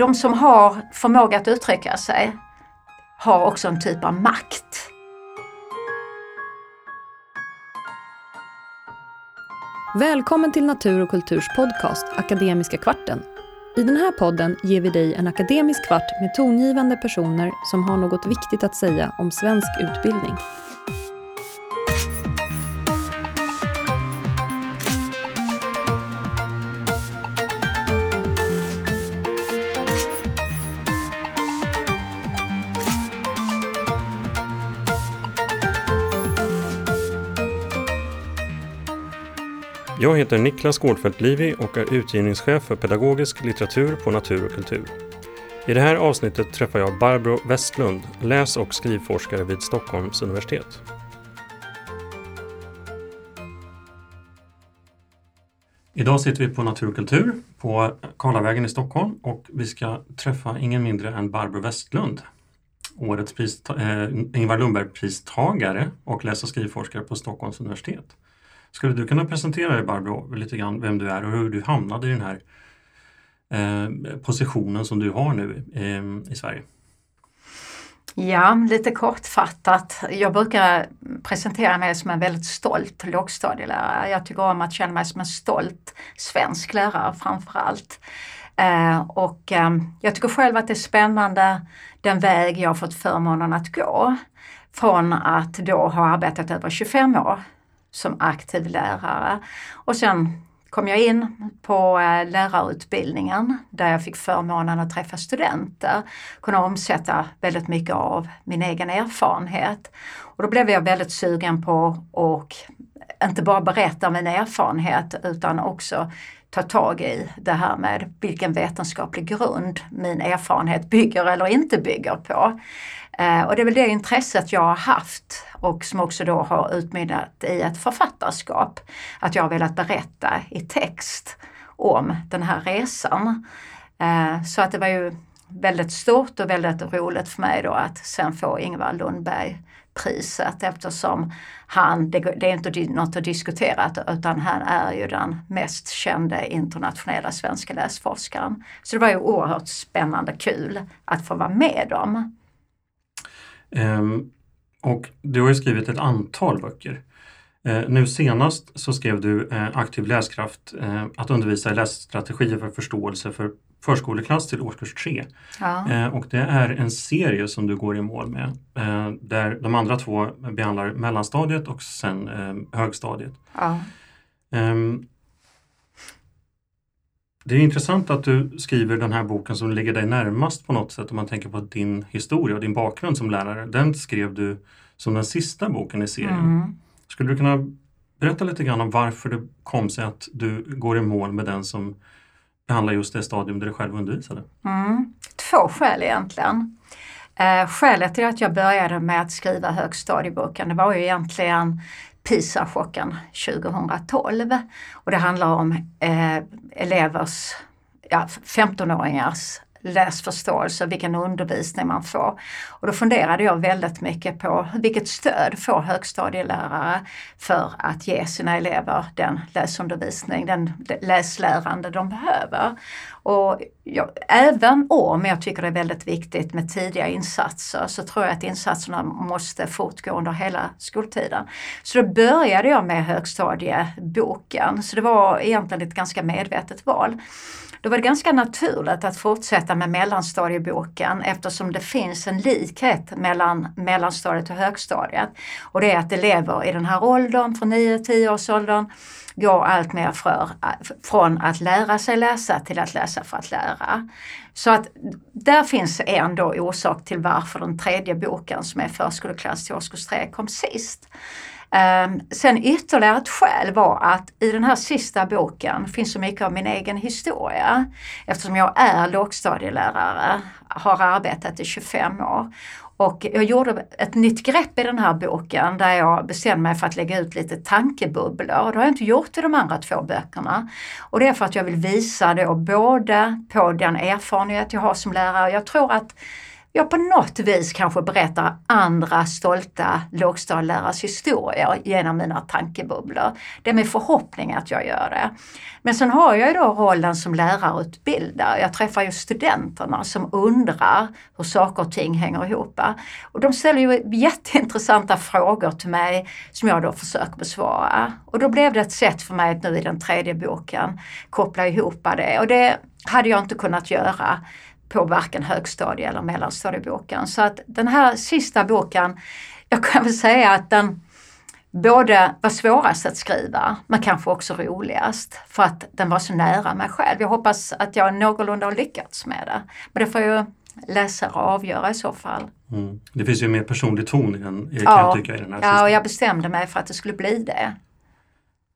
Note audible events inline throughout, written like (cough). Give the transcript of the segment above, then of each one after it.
de som har förmåga att uttrycka sig har också en typ av makt. Välkommen till Natur och kulturs podcast Akademiska kvarten. I den här podden ger vi dig en akademisk kvart med tongivande personer som har något viktigt att säga om svensk utbildning. Jag heter Niklas Gårdfeldt Livi och är utgivningschef för pedagogisk litteratur på Natur och kultur. I det här avsnittet träffar jag Barbro Westlund, läs och skrivforskare vid Stockholms universitet. Idag sitter vi på Natur och kultur på Karlavägen i Stockholm och vi ska träffa ingen mindre än Barbro Westlund, årets eh, Ingvar Lundberg-pristagare och läs och skrivforskare på Stockholms universitet. Skulle du kunna presentera dig Barbro, lite grann vem du är och hur du hamnade i den här eh, positionen som du har nu eh, i Sverige? Ja, lite kortfattat. Jag brukar presentera mig som en väldigt stolt lågstadielärare. Jag tycker om att känna mig som en stolt svensk lärare framför allt. Eh, och eh, jag tycker själv att det är spännande den väg jag har fått förmånen att gå. Från att då ha arbetat över 25 år som aktiv lärare. Och sen kom jag in på eh, lärarutbildningen där jag fick förmånen att träffa studenter, kunna omsätta väldigt mycket av min egen erfarenhet. Och då blev jag väldigt sugen på att inte bara berätta min erfarenhet utan också ta tag i det här med vilken vetenskaplig grund min erfarenhet bygger eller inte bygger på. Eh, och det är väl det intresset jag har haft och som också då har utmynnat i ett författarskap. Att jag har velat berätta i text om den här resan. Eh, så att det var ju väldigt stort och väldigt roligt för mig då att sen få Ingvar Lundberg priset eftersom han, det, det är inte något att diskutera utan han är ju den mest kände internationella svenska läsforskaren. Så det var ju oerhört spännande kul att få vara med om. Um, och du har ju skrivit ett antal böcker. Uh, nu senast så skrev du uh, Aktiv läskraft, uh, att undervisa i lässtrategier för förståelse för förskoleklass till årskurs 3. Ja. och det är en serie som du går i mål med där de andra två behandlar mellanstadiet och sen högstadiet. Ja. Det är intressant att du skriver den här boken som ligger dig närmast på något sätt om man tänker på din historia och din bakgrund som lärare. Den skrev du som den sista boken i serien. Mm. Skulle du kunna berätta lite grann om varför det kom sig att du går i mål med den som behandlar just det stadium där du själv undervisade? Mm. Två skäl egentligen. Eh, skälet till att jag började med att skriva högstadieboken det var ju egentligen PISA-chocken 2012. Och det handlar om eh, elevers, ja, 15-åringars läsförståelse, vilken undervisning man får. Och då funderade jag väldigt mycket på vilket stöd får högstadielärare för att ge sina elever den läsundervisning, den läslärande de behöver. Och jag, även om jag tycker det är väldigt viktigt med tidiga insatser så tror jag att insatserna måste fortgå under hela skoltiden. Så då började jag med högstadieboken, så det var egentligen ett ganska medvetet val. Då var det ganska naturligt att fortsätta med mellanstadieboken eftersom det finns en likhet mellan mellanstadiet och högstadiet. Och det är att elever i den här åldern, från 9-10 års åldern, går allt mer för, från att lära sig läsa till att läsa för att lära. Så att där finns ändå orsak till varför den tredje boken som är förskoleklass till årskurs 3 kom sist. Ehm, sen ytterligare ett skäl var att i den här sista boken finns så mycket av min egen historia. Eftersom jag är lågstadielärare, har arbetat i 25 år. Och jag gjorde ett nytt grepp i den här boken där jag bestämde mig för att lägga ut lite tankebubblor. Det har jag inte gjort i de andra två böckerna. Och det är för att jag vill visa då både på den erfarenhet jag har som lärare. Jag tror att jag på något vis kanske berättar andra stolta lågstadielärares historier genom mina tankebubblor. Det är min förhoppning att jag gör det. Men sen har jag ju då rollen som lärarutbildare. Jag träffar ju studenterna som undrar hur saker och ting hänger ihop. Och de ställer ju jätteintressanta frågor till mig som jag då försöker besvara. Och då blev det ett sätt för mig att nu i den tredje boken koppla ihop det. Och det hade jag inte kunnat göra på varken högstadie eller mellanstadieboken. Så att den här sista boken, jag kan väl säga att den både var svårast att skriva men kanske också roligast för att den var så nära mig själv. Jag hoppas att jag någorlunda har lyckats med det. Men det får ju läsare avgöra i så fall. Mm. Det finns ju en mer personlig ton i den, kan ja, jag tycka. I den här ja, och jag bestämde mig för att det skulle bli det.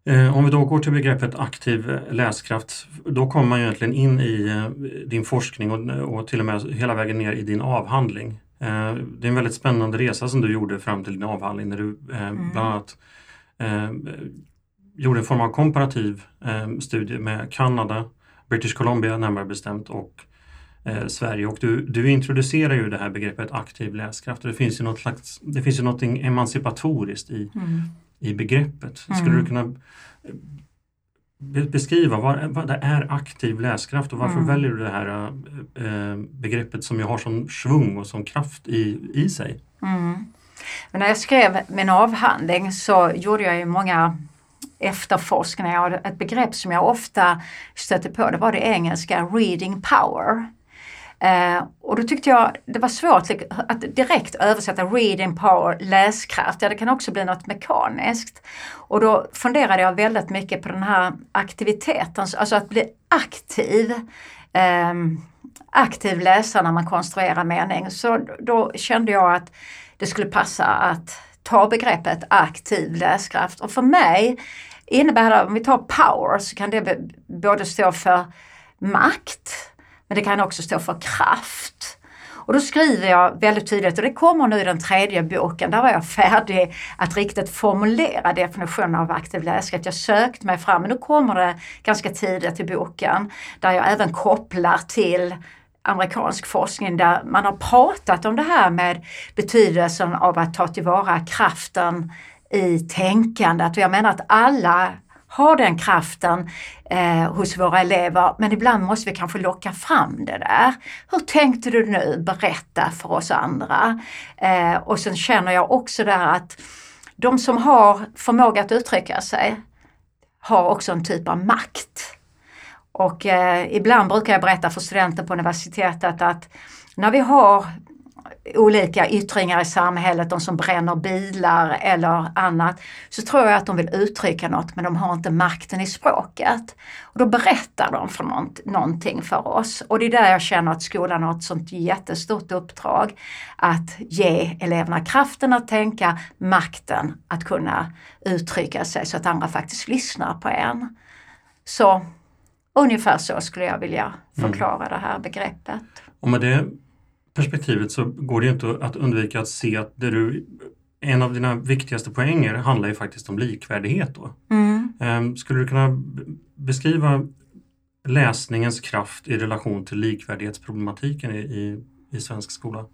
Eh, om vi då går till begreppet aktiv läskraft, då kommer man egentligen in i eh, din forskning och, och till och med hela vägen ner i din avhandling. Eh, det är en väldigt spännande resa som du gjorde fram till din avhandling när du mm. bland annat gjorde en form av komparativ studie med Kanada, British Columbia närmare bestämt och Sverige och du, du introducerar ju det här begreppet aktiv läskraft och det finns ju något slags, det finns ju något emancipatoriskt i, mm i begreppet. Skulle mm. du kunna beskriva vad, vad det är aktiv läskraft och varför mm. väljer du det här äh, begreppet som ju har sån svung och sån kraft i, i sig? Mm. Men när jag skrev min avhandling så gjorde jag ju många efterforskningar och ett begrepp som jag ofta stötte på det var det engelska reading power. Eh, och då tyckte jag det var svårt att direkt översätta reading power, läskraft. Ja, det kan också bli något mekaniskt. Och då funderade jag väldigt mycket på den här aktiviteten, alltså att bli aktiv. Eh, aktiv läsare när man konstruerar mening. Så då kände jag att det skulle passa att ta begreppet aktiv läskraft. Och för mig innebär det, om vi tar power, så kan det både stå för makt, men det kan också stå för kraft. Och då skriver jag väldigt tydligt, och det kommer nu i den tredje boken, där var jag färdig att riktigt formulera definitionen av aktiv läskraft. Jag sökte mig fram, men nu kommer det ganska tidigt i boken, där jag även kopplar till amerikansk forskning där man har pratat om det här med betydelsen av att ta tillvara kraften i tänkandet. Och jag menar att alla har den kraften eh, hos våra elever men ibland måste vi kanske locka fram det där. Hur tänkte du nu? Berätta för oss andra. Eh, och sen känner jag också där att de som har förmåga att uttrycka sig har också en typ av makt. Och eh, ibland brukar jag berätta för studenter på universitetet att när vi har olika yttringar i samhället, de som bränner bilar eller annat, så tror jag att de vill uttrycka något men de har inte makten i språket. Och då berättar de för något, någonting för oss och det är där jag känner att skolan har ett sånt jättestort uppdrag att ge eleverna kraften att tänka, makten att kunna uttrycka sig så att andra faktiskt lyssnar på en. Så ungefär så skulle jag vilja mm. förklara mm. det här begreppet. Och med det perspektivet så går det inte att undvika att se att det du, en av dina viktigaste poänger handlar ju faktiskt om likvärdighet. Då. Mm. Ehm, skulle du kunna beskriva läsningens kraft i relation till likvärdighetsproblematiken i, i, i svensk skola?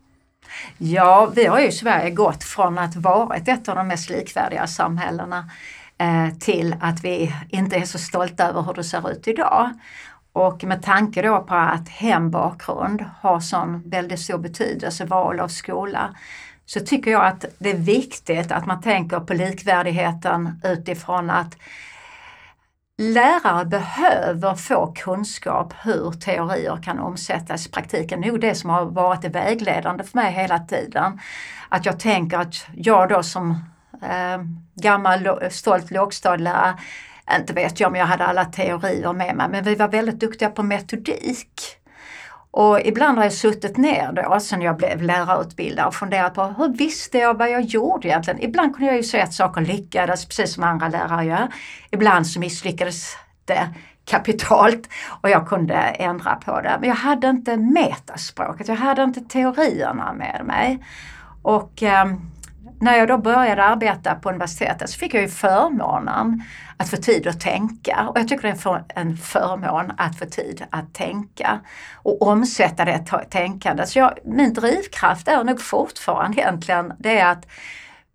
Ja, vi har ju i Sverige gått från att vara ett av de mest likvärdiga samhällena eh, till att vi inte är så stolta över hur det ser ut idag. Och med tanke då på att hembakgrund har sån väldigt stor betydelse, val av skola, så tycker jag att det är viktigt att man tänker på likvärdigheten utifrån att lärare behöver få kunskap hur teorier kan omsättas i praktiken. Det Nog det som har varit det vägledande för mig hela tiden. Att jag tänker att jag då som eh, gammal stolt lågstadielärare inte vet jag om jag hade alla teorier med mig, men vi var väldigt duktiga på metodik. Och ibland har jag suttit ner då sen jag blev lärarutbildare och funderat på hur visste jag vad jag gjorde egentligen? Ibland kunde jag ju säga att saker lyckades precis som andra lärare gör. Ibland så misslyckades det kapitalt och jag kunde ändra på det. Men jag hade inte metaspråket, jag hade inte teorierna med mig. Och ehm, när jag då började arbeta på universitetet så fick jag ju förmånen att få tid att tänka och jag tycker det är en förmån att få tid att tänka och omsätta det tänkandet. Så jag, min drivkraft är nog fortfarande egentligen det är att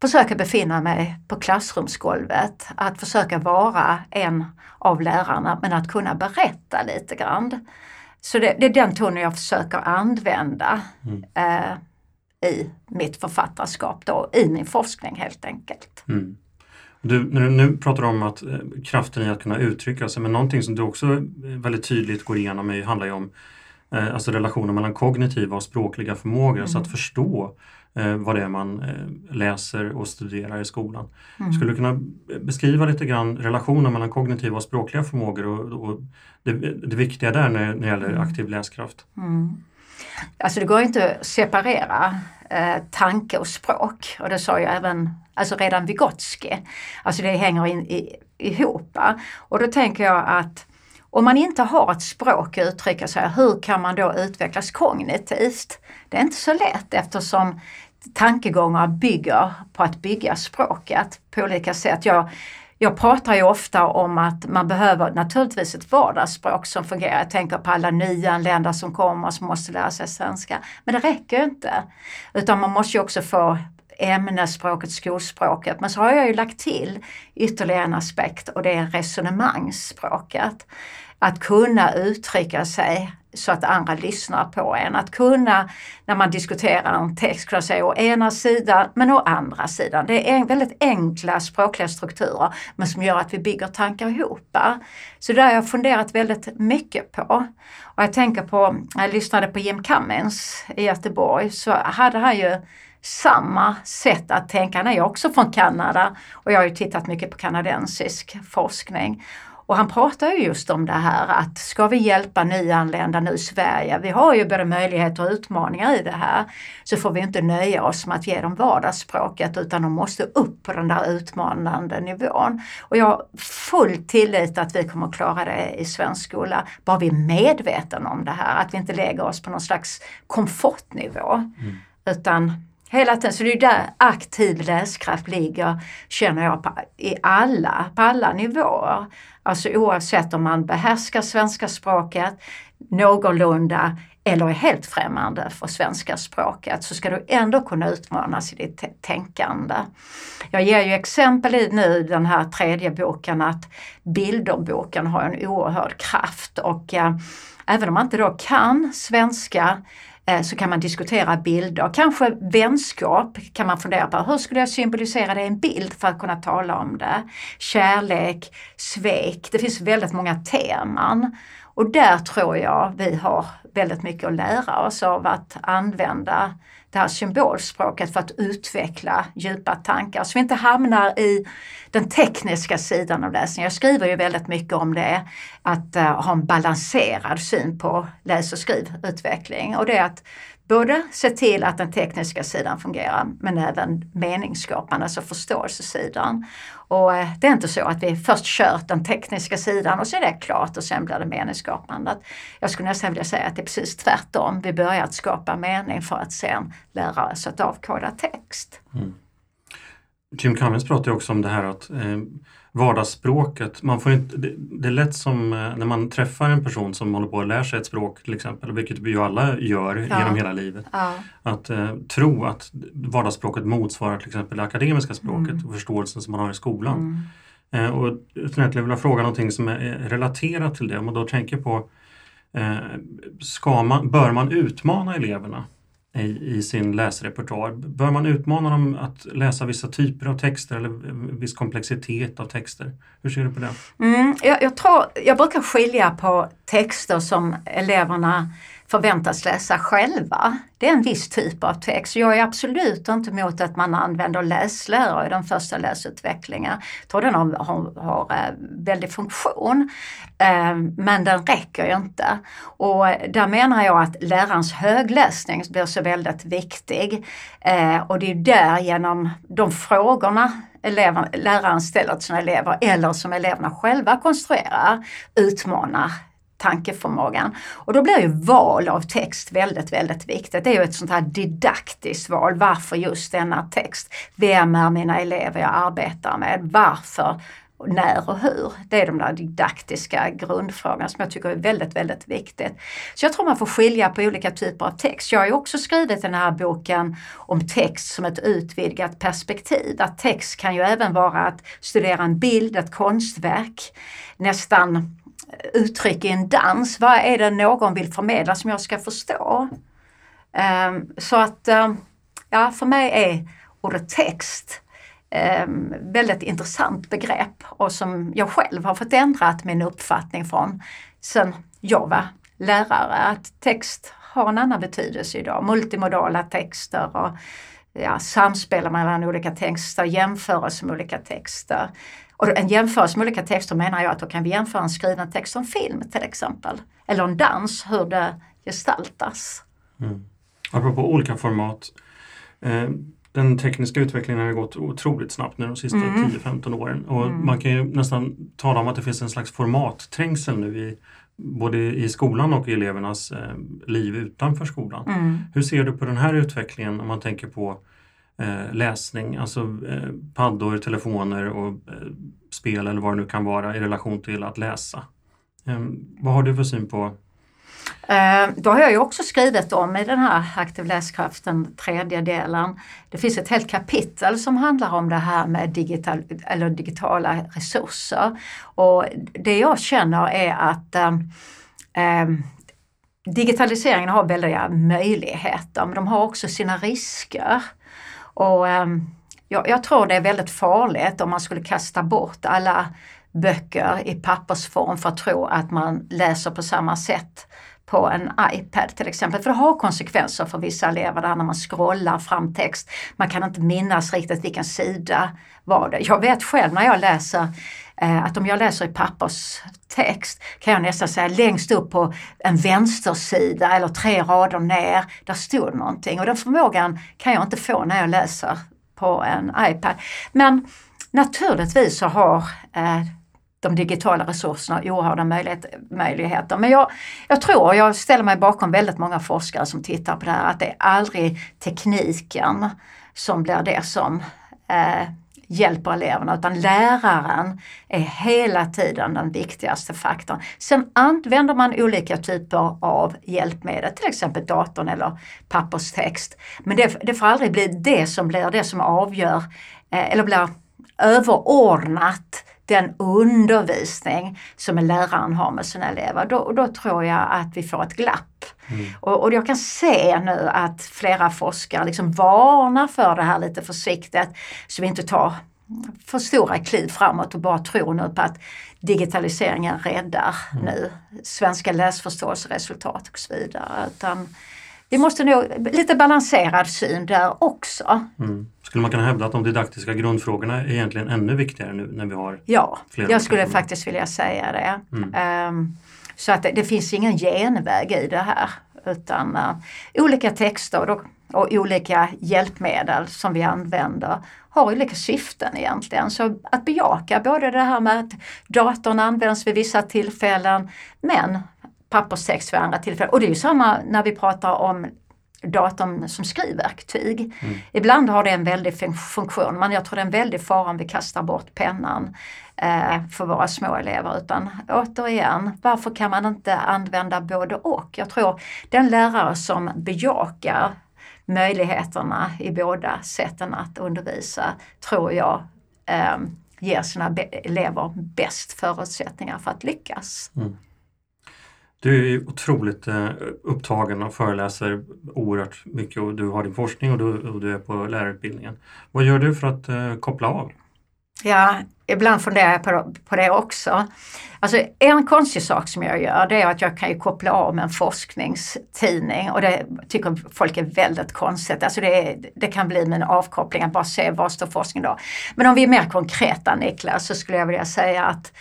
försöka befinna mig på klassrumsgolvet, att försöka vara en av lärarna men att kunna berätta lite grann. Så det, det är den tonen jag försöker använda mm. eh, i mitt författarskap då, i min forskning helt enkelt. Mm. Du, när du nu pratar om att eh, kraften i att kunna uttrycka sig, men någonting som du också väldigt tydligt går igenom är, handlar ju om eh, alltså relationen mellan kognitiva och språkliga förmågor, mm. så att förstå eh, vad det är man eh, läser och studerar i skolan. Mm. Skulle du kunna beskriva lite grann relationen mellan kognitiva och språkliga förmågor och, och det, det, viktiga där när, när det gäller mm. aktiv läskraft? Mm. Alltså det går inte att separera eh, tanke och språk och det sa ju även alltså redan Vygotsky. Alltså det hänger in, i, ihop. Och då tänker jag att om man inte har ett språk att uttrycka sig, hur kan man då utvecklas kognitivt? Det är inte så lätt eftersom tankegångar bygger på att bygga språket på olika sätt. Jag, jag pratar ju ofta om att man behöver naturligtvis ett vardagsspråk som fungerar. Jag tänker på alla nyanlända som kommer som måste lära sig svenska. Men det räcker inte. Utan man måste ju också få ämnesspråket, skolspråket. Men så har jag ju lagt till ytterligare en aspekt och det är resonemangsspråket. Att kunna uttrycka sig så att andra lyssnar på en. Att kunna, när man diskuterar en text, kunna säga å ena sidan men å andra sidan. Det är väldigt enkla språkliga strukturer men som gör att vi bygger tankar ihop. Så det har jag funderat väldigt mycket på. Och jag tänker på, när jag lyssnade på Jim Cummins i Göteborg så hade han ju samma sätt att tänka. Han är ju också från Kanada och jag har ju tittat mycket på kanadensisk forskning. Och han pratar ju just om det här att ska vi hjälpa nyanlända nu i Sverige, vi har ju både möjligheter och utmaningar i det här, så får vi inte nöja oss med att ge dem vardagsspråket utan de måste upp på den där utmanande nivån. Och jag har full tillit att vi kommer klara det i svensk skola, bara vi är medvetna om det här, att vi inte lägger oss på någon slags komfortnivå. Mm. Utan Hela tiden, så det är där aktiv läskraft ligger, känner jag, på, i alla, på alla nivåer. Alltså oavsett om man behärskar svenska språket någorlunda eller är helt främmande för svenska språket så ska du ändå kunna utmanas i ditt tänkande. Jag ger ju exempel i nu den här tredje boken att bilderboken har en oerhörd kraft och eh, även om man inte då kan svenska Eh, så kan man diskutera bilder. Kanske vänskap kan man fundera på. Hur skulle jag symbolisera det i en bild för att kunna tala om det? Kärlek, svek. Det finns väldigt många teman. Och där tror jag vi har väldigt mycket att lära oss av att använda det här symbolspråket för att utveckla djupa tankar så vi inte hamnar i den tekniska sidan av läsningen. Jag skriver ju väldigt mycket om det, att uh, ha en balanserad syn på läs och skrivutveckling och det är att både se till att den tekniska sidan fungerar men även meningsskapande, alltså förståelsesidan. Och eh, det är inte så att vi först kört den tekniska sidan och sen är det klart och sen blir det meningsskapande. Jag skulle nästan vilja säga att det är precis tvärtom. Vi börjar att skapa mening för att sen lära oss att avkoda text. Mm. Jim Cummins pratar ju också om det här att eh, vardagsspråket, man får inte, det, det, är lätt som eh, när man träffar en person som håller på att lära sig ett språk till exempel, vilket vi ju alla gör ja. genom hela livet. Ja. Att eh, tro att vardagsspråket motsvarar till exempel det akademiska språket mm. och förståelsen som man har i skolan. Mm. Eh, och jag skulle vilja fråga någonting som är relaterat till det, om man då tänker på eh, ska man, bör man utmana eleverna i, i sin läsrepertoar. Bör man utmana dem att läsa vissa typer av texter eller viss komplexitet av texter? Hur ser du på det? Mm, jag, jag, tror, jag brukar skilja på texter som eleverna förväntas läsa själva. Det är en viss typ av text. Jag är absolut inte emot att man använder läslärare i den första läsutvecklingen. Jag tror den har, har, har väldig funktion. Eh, men den räcker ju inte. Och där menar jag att lärarens högläsning blir så väldigt viktig. Eh, och det är där genom de frågorna eleven, läraren ställer till sina elever eller som eleverna själva konstruerar utmanar tankeförmågan. Och då blir ju val av text väldigt, väldigt viktigt. Det är ju ett sånt här didaktiskt val. Varför just denna text? Vem är mina elever jag arbetar med? Varför? när och hur. Det är de där didaktiska grundfrågorna som jag tycker är väldigt, väldigt viktigt. Så jag tror man får skilja på olika typer av text. Jag har ju också skrivit den här boken om text som ett utvidgat perspektiv. Att text kan ju även vara att studera en bild, ett konstverk, nästan uttryck i en dans. Vad är det någon vill förmedla som jag ska förstå? Um, så att, um, ja, för mig är ordet text ehm, väldigt intressant begrepp och som jag själv har fått ändrat min uppfattning från sen jag var lärare. Att text har en annan betydelse idag. Multimodala texter och ja, samspel mellan olika texter, jämförelse med olika texter. Och en jämförelse med olika texter menar jag att då kan vi jämföra en skriven text en film till exempel. Eller en dans, hur det gestaltas. Mm. Apropå olika format. Eh, den tekniska utvecklingen har gått otroligt snabbt nu de sista mm. 10-15 åren och mm. man kan ju nästan tala om att det finns en slags formatträngsel nu i både i skolan och i elevernas eh, liv utanför skolan. Mm. Hur ser du på den här utvecklingen om man tänker på eh, läsning, alltså eh, paddor, telefoner och eh, spel eller vad det nu kan vara i relation till att läsa? Ehm, vad har du för syn på eh, då har jag ju också skrivit om i den här Aktiv läskraft, den tredje delen. Det finns ett helt kapitel som handlar om det här med digital, eller digitala resurser. Och det jag känner är att eh, ehm, digitaliseringen har väldiga möjligheter men de har också sina risker. Och ehm, jag, jag tror det är väldigt farligt om man skulle kasta bort alla böcker i pappersform för att tro att man läser på samma sätt på en iPad till exempel. För det har konsekvenser för vissa elever där när man scrollar fram text. Man kan inte minnas riktigt vilken sida var det. Jag vet själv när jag läser Eh, att om jag läser i papperstext kan jag nästan säga längst upp på en vänstersida eller tre rader ner, där stod någonting. Och den förmågan kan jag inte få när jag läser på en iPad. Men naturligtvis så har eh, de digitala resurserna oerhörda möjlighet, möjligheter. Men jag, jag tror, och jag ställer mig bakom väldigt många forskare som tittar på det här, att det är aldrig tekniken som blir det som eh, hjälper eleverna utan läraren är hela tiden den viktigaste faktorn. Sen använder man olika typer av hjälpmedel, till exempel datorn eller papperstext. Men det, det får aldrig bli det som blir det som avgör eh, eller blir överordnat den undervisning som en läraren har med sina elever, då, då tror jag att vi får ett glapp. Mm. Och, och, jag kan se nu att flera forskare liksom varnar för det här lite försiktigt så vi inte tar för stora kliv framåt och bara tror nu på att digitaliseringen räddar mm. nu svenska läsförståelseresultat och så vidare. Utan vi måste nog, lite balanserad syn där också. Mm. Skulle man kunna hävda att de didaktiska grundfrågorna är egentligen ännu viktigare nu när vi har Ja, jag skulle faktiskt vilja säga det. Mm. Um, så att det, det, finns ingen genväg i det här utan uh, olika texter och, och olika hjälpmedel som vi använder har olika syften egentligen. Så att bejaka både det här med att datorn används vid vissa tillfällen men papperstext vid andra tillfällen. Och det är ju samma när vi pratar om datorn som skrivverktyg. Mm. Ibland har det en väldig funktion men jag tror det är en väldig fara om vi kastar bort pennan eh, för våra små elever. Utan återigen, varför kan man inte använda både och? Jag tror den lärare som bejakar möjligheterna i båda sätten att undervisa tror jag eh, ger sina elever bäst förutsättningar för att lyckas. Mm. Du är otroligt eh, upptagen och föreläser oerhört mycket och du har din forskning och du, och du är på lärarutbildningen. Vad gör du för att eh, koppla av? Ja, ibland funderar jag på, på det också. Alltså en konstig sak som jag gör det är att jag kan ju koppla av med en forskningstidning och det tycker folk är väldigt konstigt. Alltså det, det kan bli min avkoppling att bara se vad står forskningen då. Men om vi är mer konkreta Niklas så skulle jag vilja säga att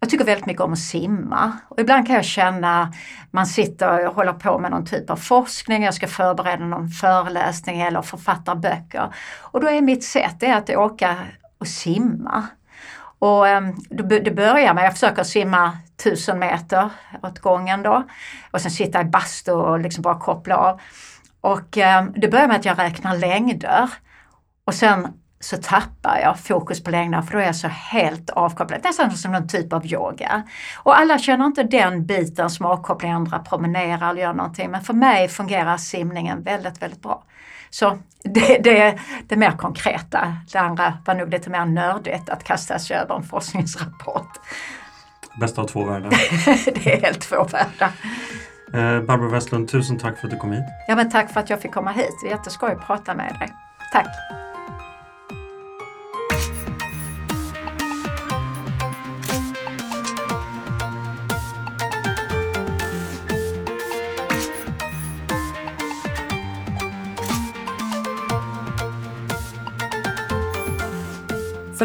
jag tycker väldigt mycket om att simma och ibland kan jag känna man sitter och håller på med någon typ av forskning, jag ska förbereda någon föreläsning eller författa böcker. Och då är mitt sätt det att åka och simma. Och ehm, det börjar med, jag försöker simma tusen meter åt gången då. Och sen sitta i bastu och liksom bara koppla av. Och ehm, det börjar med att jag räknar längder. Och sen så tappar jag fokus på längder för då är jag så helt avkopplad, nästan som någon typ av yoga. Och alla känner inte den biten som avkoppling, andra promenerar eller gör någonting, men för mig fungerar simningen väldigt, väldigt bra. Så det, det, det mer konkreta, det andra var nog lite mer nördigt att kasta sig över en forskningsrapport. Bästa av två världar. (laughs) det är helt två världar. Eh, Barbro Westlund, tusen tack för att du kom hit. Ja men tack för att jag fick komma hit. Det är jätteskoj att prata med dig. Tack!